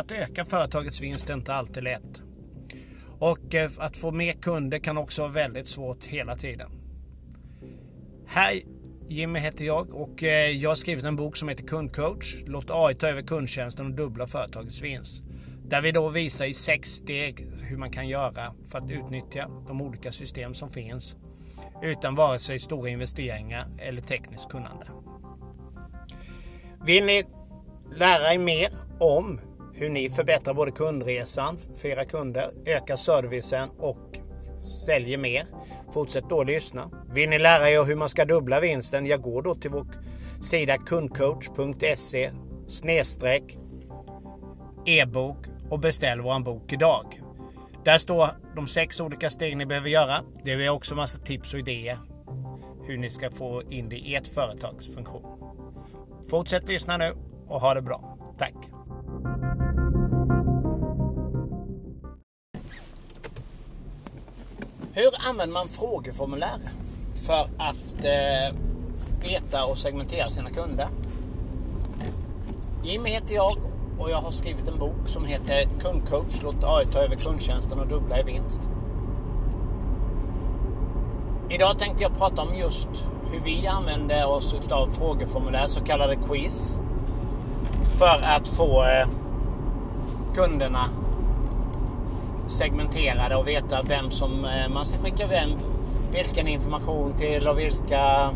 Att öka företagets vinst är inte alltid lätt. Och eh, att få mer kunder kan också vara väldigt svårt hela tiden. Hej! Jimmy heter jag och eh, jag har skrivit en bok som heter Kundcoach. Låt AI ta över kundtjänsten och dubbla företagets vinst. Där vi då visar i sex steg hur man kan göra för att utnyttja de olika system som finns utan vare sig stora investeringar eller tekniskt kunnande. Vill ni lära er mer om hur ni förbättrar både kundresan för era kunder, ökar servicen och säljer mer. Fortsätt då lyssna. Vill ni lära er hur man ska dubbla vinsten? Jag går då till vår sida kundcoach.se snedstreck e-bok och beställ våran bok idag. Där står de sex olika steg ni behöver göra. Det är också massa tips och idéer hur ni ska få in det i ert företags funktion. Fortsätt lyssna nu och ha det bra. Tack! Hur använder man frågeformulär för att eh, veta och segmentera sina kunder? Jimmy heter jag och jag har skrivit en bok som heter Kundcoach, låt AI ta över kundtjänsten och dubbla i vinst. Idag tänkte jag prata om just hur vi använder oss av frågeformulär, så kallade quiz, för att få eh, kunderna segmenterade och veta vem som eh, man ska skicka vem, vilken information till och vilka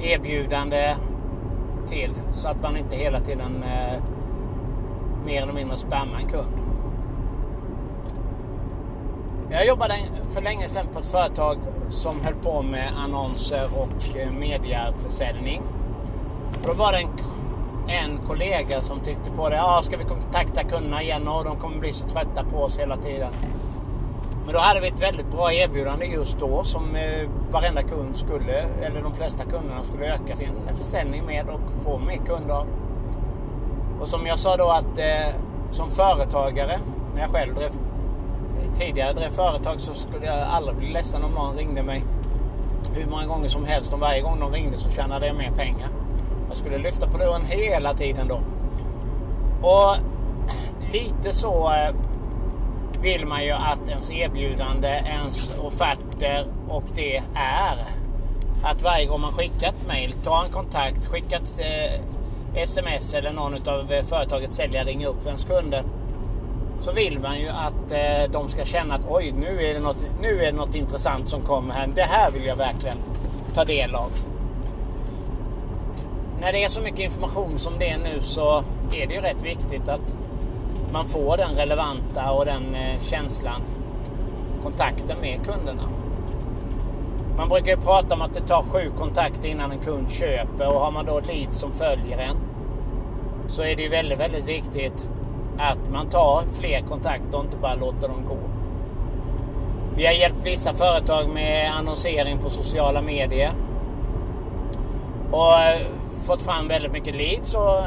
erbjudande till. Så att man inte hela tiden eh, mer eller mindre spammar en kund. Jag jobbade för länge sedan på ett företag som höll på med annonser och eh, mediaförsäljning. Och då var det en, en kollega som tyckte på det. Ja, ska vi kontakta kunderna igen och de kommer bli så trötta på oss hela tiden. Men då hade vi ett väldigt bra erbjudande just då som eh, varenda kund skulle, eller de flesta kunderna skulle öka sin försäljning med och få mer kunder. Och som jag sa då att eh, som företagare, när jag själv drev, tidigare drev företag så skulle jag aldrig bli ledsen om någon ringde mig hur många gånger som helst. Och varje gång de ringde så tjänade jag mer pengar. Jag skulle lyfta på luren hela tiden då. Och lite så eh, vill man ju att ens erbjudande, ens offerter och det är att varje gång man skickar ett mail, tar en kontakt, skickar ett eh, sms eller någon av eh, företagets säljare ringer upp ens kunder. Så vill man ju att eh, de ska känna att oj, nu är, det något, nu är det något intressant som kommer här. Det här vill jag verkligen ta del av. När det är så mycket information som det är nu så är det ju rätt viktigt att man får den relevanta och den eh, känslan, kontakten med kunderna. Man brukar ju prata om att det tar sju kontakter innan en kund köper och har man då lead som följer en så är det ju väldigt, väldigt viktigt att man tar fler kontakter och inte bara låter dem gå. Vi har hjälpt vissa företag med annonsering på sociala medier och eh, fått fram väldigt mycket leads och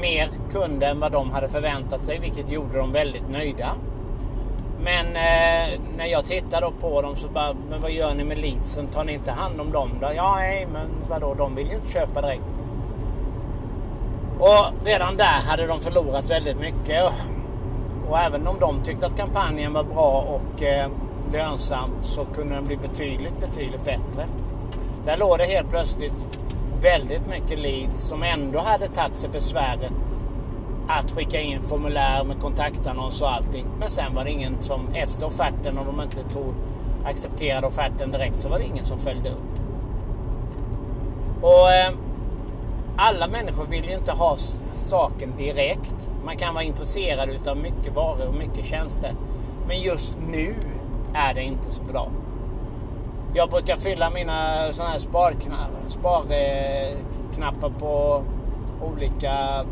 mer kunder än vad de hade förväntat sig, vilket gjorde dem väldigt nöjda. Men eh, när jag tittade på dem så bara, men vad gör ni med leadsen? Tar ni inte hand om dem? Då? Ja, nej, men vadå, de vill ju inte köpa direkt. Och redan där hade de förlorat väldigt mycket. Och, och även om de tyckte att kampanjen var bra och eh, lönsam så kunde den bli betydligt, betydligt bättre. Där låg det helt plötsligt väldigt mycket leads som ändå hade tagit sig besväret att skicka in formulär med kontaktannons och allting. Men sen var det ingen som efter offerten, om de inte tog, accepterade offerten direkt, så var det ingen som följde upp. Och eh, alla människor vill ju inte ha saken direkt. Man kan vara intresserad utav mycket varor och mycket tjänster. Men just nu är det inte så bra. Jag brukar fylla mina såna här sparknappar, eh, sparknappar på olika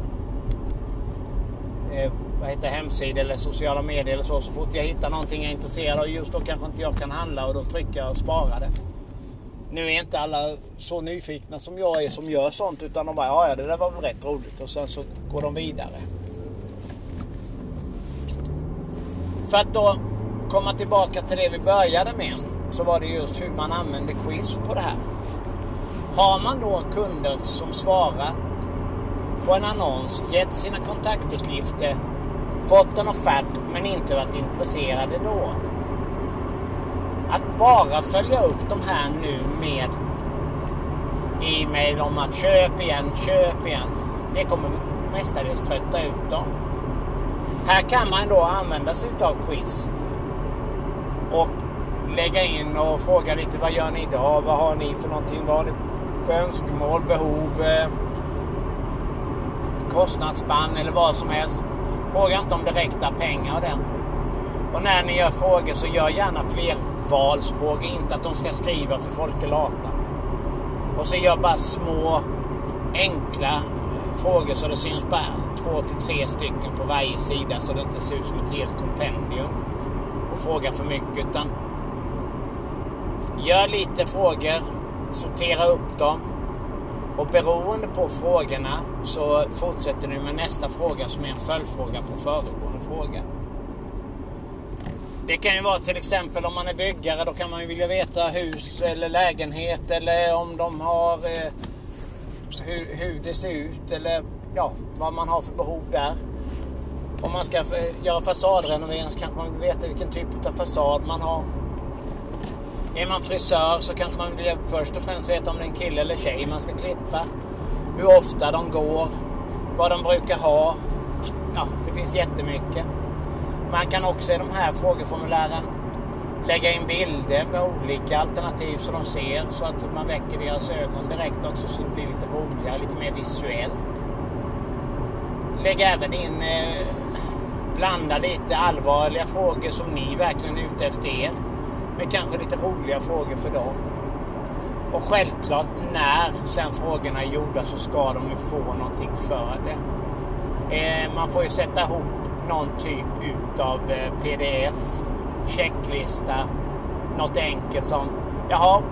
eh, vad heter hemsidor eller sociala medier eller så. Så fort jag hittar någonting jag är intresserad av just då kanske inte jag kan handla och då trycker jag och sparar det. Nu är inte alla så nyfikna som jag är som gör sånt utan de bara ja, det där var väl rätt roligt och sen så går de vidare. För att då komma tillbaka till det vi började med så var det just hur man använder quiz på det här. Har man då kunder som svarat på en annons, gett sina kontaktuppgifter, fått en offert men inte varit intresserade då. Att bara följa upp de här nu med e-mail om att köp igen, köp igen. Det kommer mestadels trötta ut dem. Här kan man då använda sig av quiz. Och lägga in och fråga lite vad gör ni idag? Vad har ni för någonting? Vad har ni för önskemål, behov, eh, kostnadsspann eller vad som helst. Fråga inte om direkta pengar och den. Och när ni gör frågor så gör gärna flervalsfrågor. Inte att de ska skriva för folk är lata. Och så gör bara små enkla eh, frågor så det syns bara två till tre stycken på varje sida så det inte ser ut som ett helt kompendium. Och fråga för mycket utan gör lite frågor, sortera upp dem och beroende på frågorna så fortsätter du med nästa fråga som är en följdfråga på föregående fråga. Det kan ju vara till exempel om man är byggare, då kan man ju vilja veta hus eller lägenhet eller om de har eh, hur, hur, det ser ut eller ja, vad man har för behov där. Om man ska eh, göra fasadrenovering så kanske man vill veta vilken typ av fasad man har. Är man frisör så kanske man vill först och främst veta om det är en kille eller tjej man ska klippa. Hur ofta de går, vad de brukar ha. Ja, det finns jättemycket. Man kan också i de här frågeformulären lägga in bilder med olika alternativ så de ser så att man väcker deras ögon direkt också så det blir lite roligare, lite mer visuellt. Lägg även in, eh, blanda lite allvarliga frågor som ni verkligen är ute efter er med kanske lite roliga frågor för dem. Och självklart när sen frågorna är gjorda så ska de ju få någonting för det. Eh, man får ju sätta ihop någon typ utav eh, pdf, checklista, något enkelt som Jaha,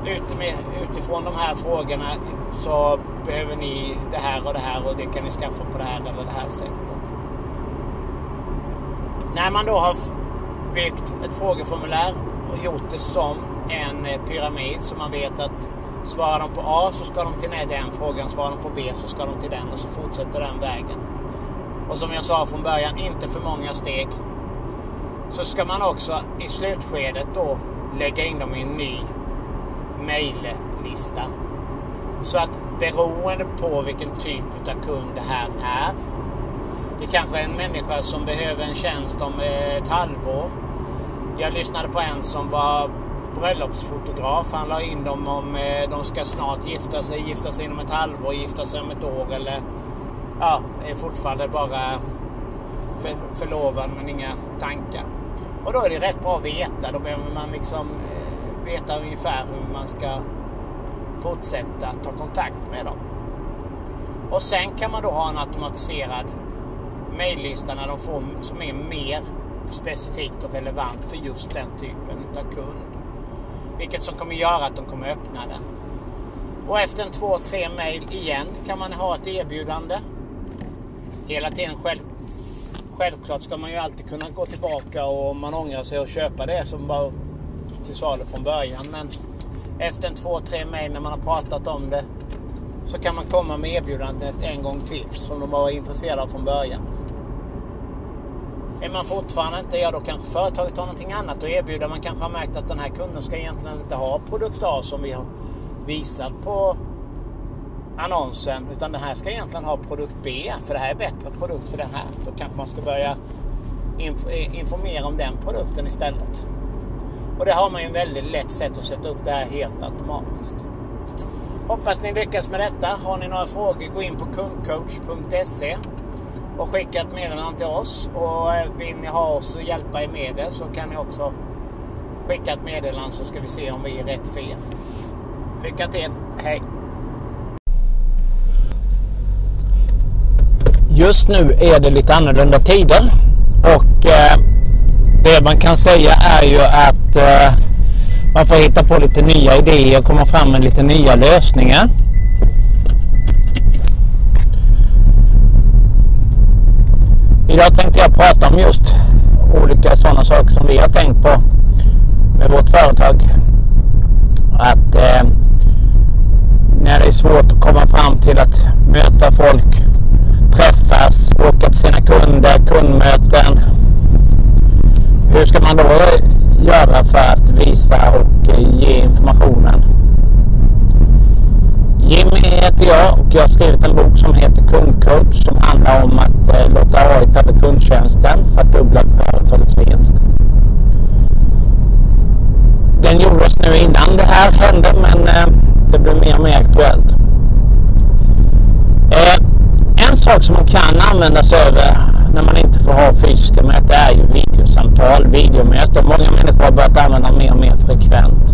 utifrån de här frågorna så behöver ni det här och det här och det kan ni skaffa på det här eller det här sättet. När man då har byggt ett frågeformulär och gjort det som en eh, pyramid så man vet att svarar de på A så ska de till den frågan, svarar de på B så ska de till den och så fortsätter den vägen. Och som jag sa från början, inte för många steg. Så ska man också i slutskedet då lägga in dem i en ny mejllista. Så att beroende på vilken typ av kund det här är. Det kanske är en människa som behöver en tjänst om eh, ett halvår. Jag lyssnade på en som var bröllopsfotograf. Han la in dem om eh, de ska snart gifta sig, gifta sig inom ett halvår, gifta sig om ett år eller ja, är fortfarande bara för, förlovad men inga tankar. Och då är det rätt bra att veta. Då behöver man liksom eh, veta ungefär hur man ska fortsätta ta kontakt med dem. Och sen kan man då ha en automatiserad mejllista när de får, som är mer specifikt och relevant för just den typen av kund. Vilket som kommer göra att de kommer öppna den. Och efter en två, tre mejl igen kan man ha ett erbjudande. Hela tiden själv. Självklart ska man ju alltid kunna gå tillbaka och om man ångrar sig och köpa det som var till salu från början. Men efter en två, tre mejl när man har pratat om det så kan man komma med erbjudandet en gång till som de var intresserade av från början. Är man fortfarande inte, ja då kanske företaget har någonting annat att erbjuda. Man kanske har märkt att den här kunden ska egentligen inte ha produkt A som vi har visat på annonsen. Utan den här ska egentligen ha produkt B. För det här är bättre produkt för den här. Då kanske man ska börja eh, informera om den produkten istället. Och det har man ju en väldigt lätt sätt att sätta upp det här helt automatiskt. Hoppas ni lyckas med detta. Har ni några frågor, gå in på kundcoach.se och skicka ett meddelande till oss. Och eh, vill ni ha oss och hjälpa er med det så kan ni också skicka ett meddelande så ska vi se om vi är rätt för er. Lycka till! Hej! Just nu är det lite annorlunda tider och eh, det man kan säga är ju att eh, man får hitta på lite nya idéer och komma fram med lite nya lösningar. Idag tänkte jag prata om just olika sådana saker som vi har tänkt på med vårt företag. Att eh, när det är svårt att komma fram till att möta folk, träffas, åka till sina kunder, kundmöten. Hur ska man då göra för att visa och eh, ge informationen? Jimmy heter jag och jag har skrivit en bok som heter Kundcoach som handlar om att här hände men eh, det blir mer och mer aktuellt. Eh, en sak som man kan använda sig av eh, när man inte får ha fysiska möten är ju videosamtal, videomöten. Många människor har börjat använda dem mer och mer frekvent.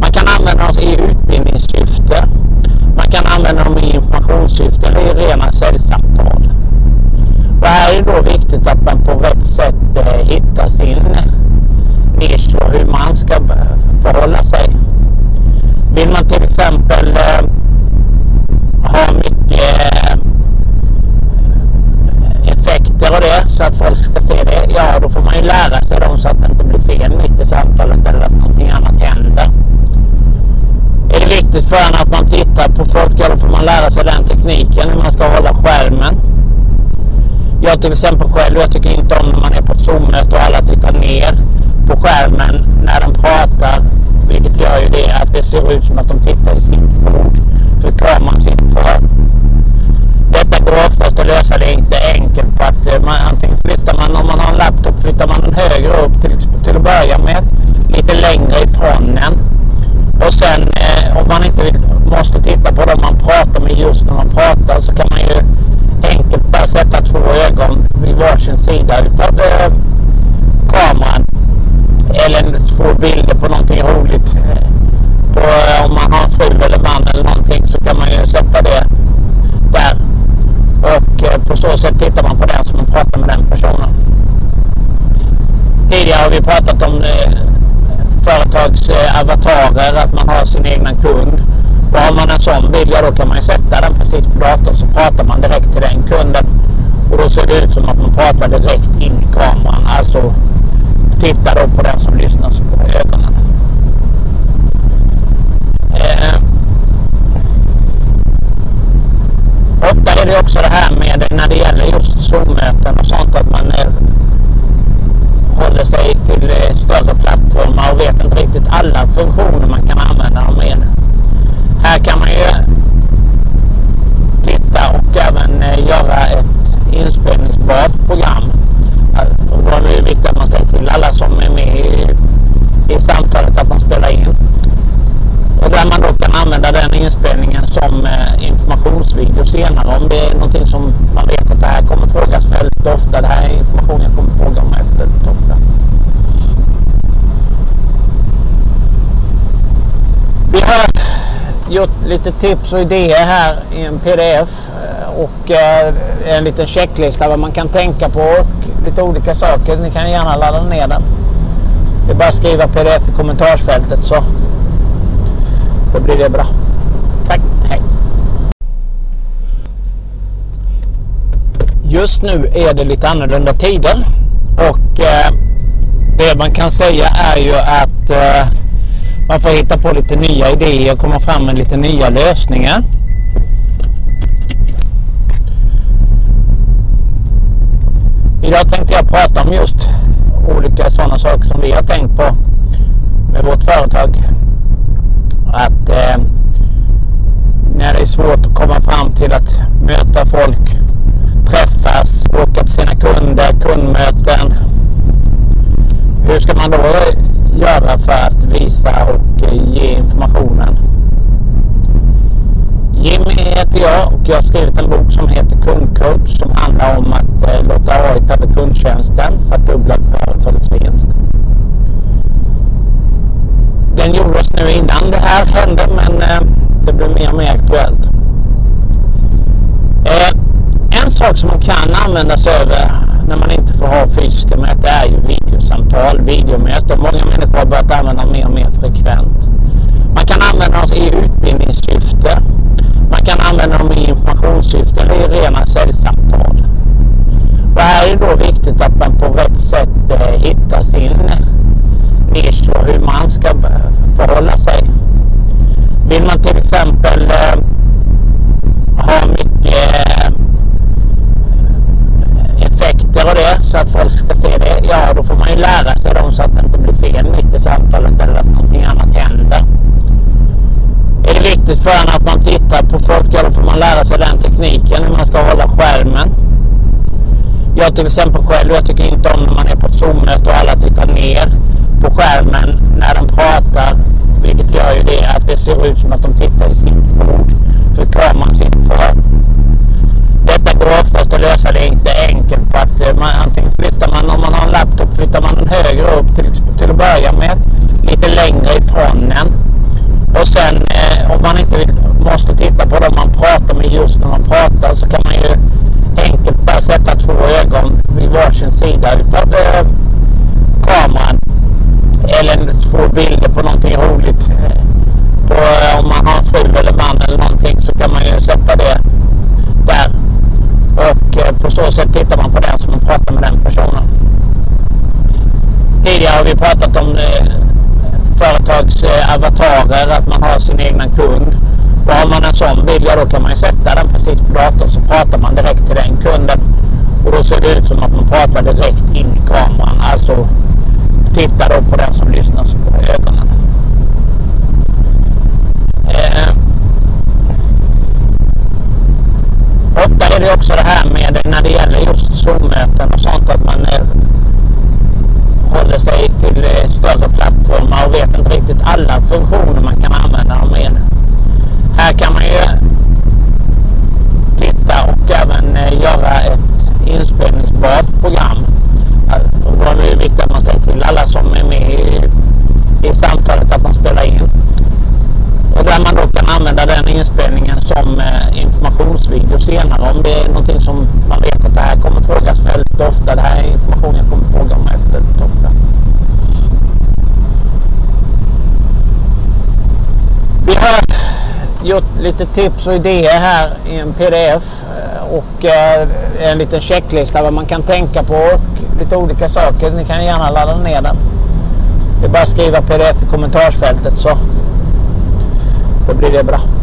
Man kan använda dem i utbildningssyfte. Man kan använda dem i informationssyfte eller i rena säljsamtal. Jag till exempel själv, jag tycker inte om när man är på ett Zoom-möte och alla tittar ner på skärmen när de pratar. Vilket gör ju det att det ser ut som att de tittar i sitt bord. För kameran sitter för. Detta går oftast att lösa det inte enkelt på att eh, man, antingen flyttar man, om man har en laptop, flyttar man den högre upp till, till att börja med. Lite längre ifrån en. Och sen eh, om man inte vill, måste titta på dem man pratar med just när man pratar så kan man ju enkelt bara sätta två ögon vid varsin sida utav eh, kameran. Eller två bilder på någonting roligt. På, eh, om man har en fru eller man eller någonting så kan man ju sätta det där. Och eh, på så sätt tittar man på den som man pratar med den personen. Tidigare har vi pratat om eh, företags avatarer, att man har sin egna kund. Och har man en sån bild, ja då kan man ju sätta den precis på datorn så pratar man direkt till den kunden. Och då ser det ut som att man pratar direkt in i kameran. Alltså titta då på den som lyssnar på ögonen. Eh, ofta är det också det här med när det gäller just Zoom-möten och sånt att man eh, håller sig till eh, större plattformar och vet inte riktigt alla funktioner man kan använda dem med. Här kan man ju titta och även eh, göra ett inspelningsbart program. Då är det viktigt att man säger till alla som är med i, i samtalet att man spelar in. Och där man då kan använda den inspelningen som eh, informationsvideo senare om det är någonting som man vet att det här kommer frågas väldigt ofta. Det här är information jag kommer fråga om väldigt ofta. Vi har gjort lite tips och idéer här i en pdf eh, och eh, en liten checklista vad man kan tänka på och lite olika saker. Ni kan gärna ladda ner den. Det är bara att skriva pdf i kommentarsfältet så då blir det bra. Tack, hej! Just nu är det lite annorlunda tider och eh, det man kan säga är ju att eh, man får hitta på lite nya idéer och komma fram med lite nya lösningar. Idag tänkte jag prata om just olika sådana saker som vi har tänkt på med vårt företag. Att eh, när det är svårt att komma fram till att möta folk, träffas, åka till sina kunder, kundmöten. Hur ska man då göra för heter jag och jag har skrivit en bok som heter Kundcoach som handlar om att eh, låta AI ta över kundtjänsten för att dubbla företagets vinst. Den gjordes nu innan det här hände men eh, det blir mer och mer aktuellt. Eh, en sak som man kan använda sig över eh, när man inte får ha fysiska möten är ju videosamtal, videomöten. Många människor har börjat använda dem mer och mer frekvent. Man kan använda dem i utbildningssyfte. Kan använda dem i informationssyfte eller i rena säljsamtal. Och här är det då viktigt att man på rätt sätt eh, hittar Jag till exempel själv, jag tycker inte om när man är på ett Zoom-möte och alla tittar ner på skärmen när de pratar. Vilket gör ju det att det ser ut som att de tittar i sitt bord. För kameran sitter för. Detta går oftast att lösa. Det är inte enkelt För att eh, man, antingen flyttar man, om man har en laptop, flyttar man den högre upp till, till att börja med. Lite längre ifrån den. Och sen eh, om man inte vill, måste titta på dem man pratar med just när man pratar så kan man ju enkelt bara sätta två ögon vid varsin sida utav eh, kameran. Eller två bilder på någonting roligt. På, eh, om man har en fru eller man eller någonting så kan man ju sätta det där. Och eh, på så sätt tittar man på den som man pratar med den personen. Tidigare har vi pratat om eh, företags eh, avatarer, att man har sin egna kund. Och har man en sån bild, ja då kan man ju sätta den precis på datorn så pratar man direkt till den kunden. Och då ser det ut som att man pratar direkt in i kameran. Alltså titta då på den som lyssnar på ögonen. Eh, det är det också det här med när det gäller just Zoom-möten och sånt att man eh, håller sig till eh, större plattformar och vet inte riktigt alla funktioner man kan använda dem med. Här kan man ju titta och även eh, göra ett inspelningsbart program. Och då är det viktigt att man säger till alla som är med i, i samtalet att man spelar in. Och där man då använda den inspelningen som eh, informationsvideo senare om det är någonting som man vet att det här kommer frågas väldigt ofta. Det här är information jag kommer fråga om väldigt ofta. Vi har gjort lite tips och idéer här i en pdf eh, och eh, en liten checklista vad man kan tänka på och lite olika saker. Ni kan gärna ladda ner den. Det är bara att skriva pdf i kommentarsfältet så då blir det bra. Tack!